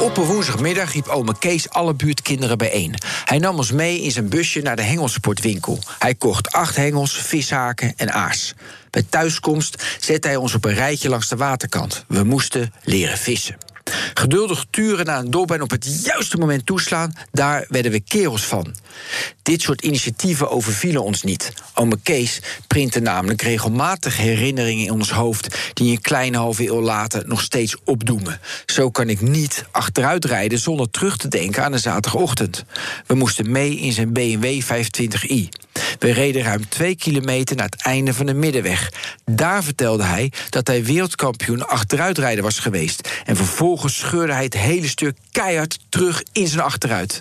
Op een woensdagmiddag riep ome Kees alle buurtkinderen bijeen. Hij nam ons mee in zijn busje naar de hengelsportwinkel. Hij kocht acht hengels, vishaken en aas. Bij thuiskomst zette hij ons op een rijtje langs de waterkant. We moesten leren vissen. Geduldig turen naar een dobbel en op het juiste moment toeslaan, daar werden we kerels van. Dit soort initiatieven overvielen ons niet. Ome Kees printte namelijk regelmatig herinneringen in ons hoofd die een kleine halve eeuw later nog steeds opdoemen. Zo kan ik niet achteruit rijden zonder terug te denken aan een zaterdagochtend. We moesten mee in zijn BMW 25i. We reden ruim twee kilometer naar het einde van de middenweg. Daar vertelde hij dat hij wereldkampioen achteruitrijden was geweest. En vervolgens scheurde hij het hele stuk keihard terug in zijn achteruit.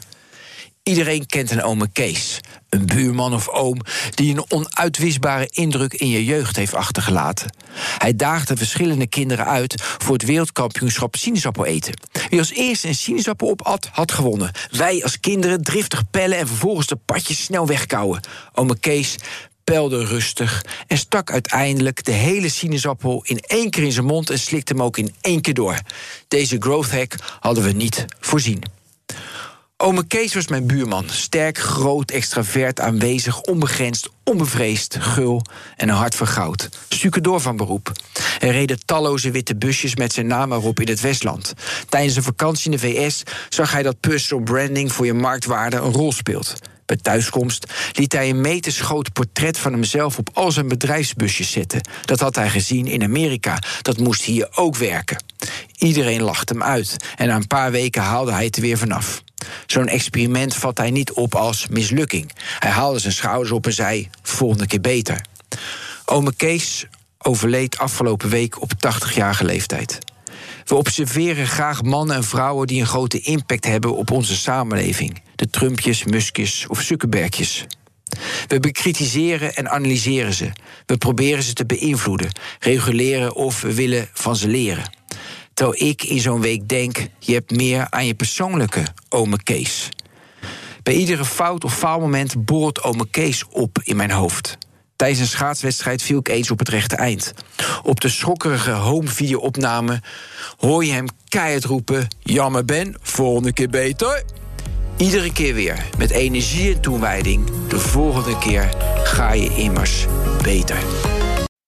Iedereen kent een ome Kees. Een buurman of oom die een onuitwisbare indruk in je jeugd heeft achtergelaten. Hij daagde verschillende kinderen uit voor het wereldkampioenschap sinaasappel eten. Wie als eerste een sinaasappel opat, had gewonnen. Wij als kinderen driftig pellen en vervolgens de padjes snel wegkouwen. Ome Kees pelde rustig en stak uiteindelijk de hele sinaasappel in één keer in zijn mond en slikte hem ook in één keer door. Deze growth hack hadden we niet voorzien. Ome Kees was mijn buurman. Sterk, groot, extravert, aanwezig, onbegrensd, onbevreesd, gul en een hart voor goud. door van beroep. Er reden talloze witte busjes met zijn naam erop in het Westland. Tijdens een vakantie in de VS zag hij dat personal branding voor je marktwaarde een rol speelt. Bij thuiskomst liet hij een metersgroot portret van hemzelf op al zijn bedrijfsbusjes zetten. Dat had hij gezien in Amerika. Dat moest hier ook werken. Iedereen lachte hem uit en na een paar weken haalde hij het er weer vanaf. Zo'n experiment vat hij niet op als mislukking. Hij haalde zijn schouders op en zei: volgende keer beter. Ome Kees overleed afgelopen week op 80-jarige leeftijd. We observeren graag mannen en vrouwen die een grote impact hebben op onze samenleving. De Trumpjes, Muskjes of Zuckerbergjes. We bekritiseren en analyseren ze. We proberen ze te beïnvloeden, reguleren of we willen van ze leren. Terwijl ik in zo'n week denk: je hebt meer aan je persoonlijke ome Kees. Bij iedere fout of faalmoment borrelt ome Kees op in mijn hoofd. Tijdens een schaatswedstrijd viel ik eens op het rechte eind. Op de schokkerige home video opname hoor je hem keihard roepen: Jammer Ben, volgende keer beter. Iedere keer weer met energie en toewijding. De volgende keer ga je immers beter.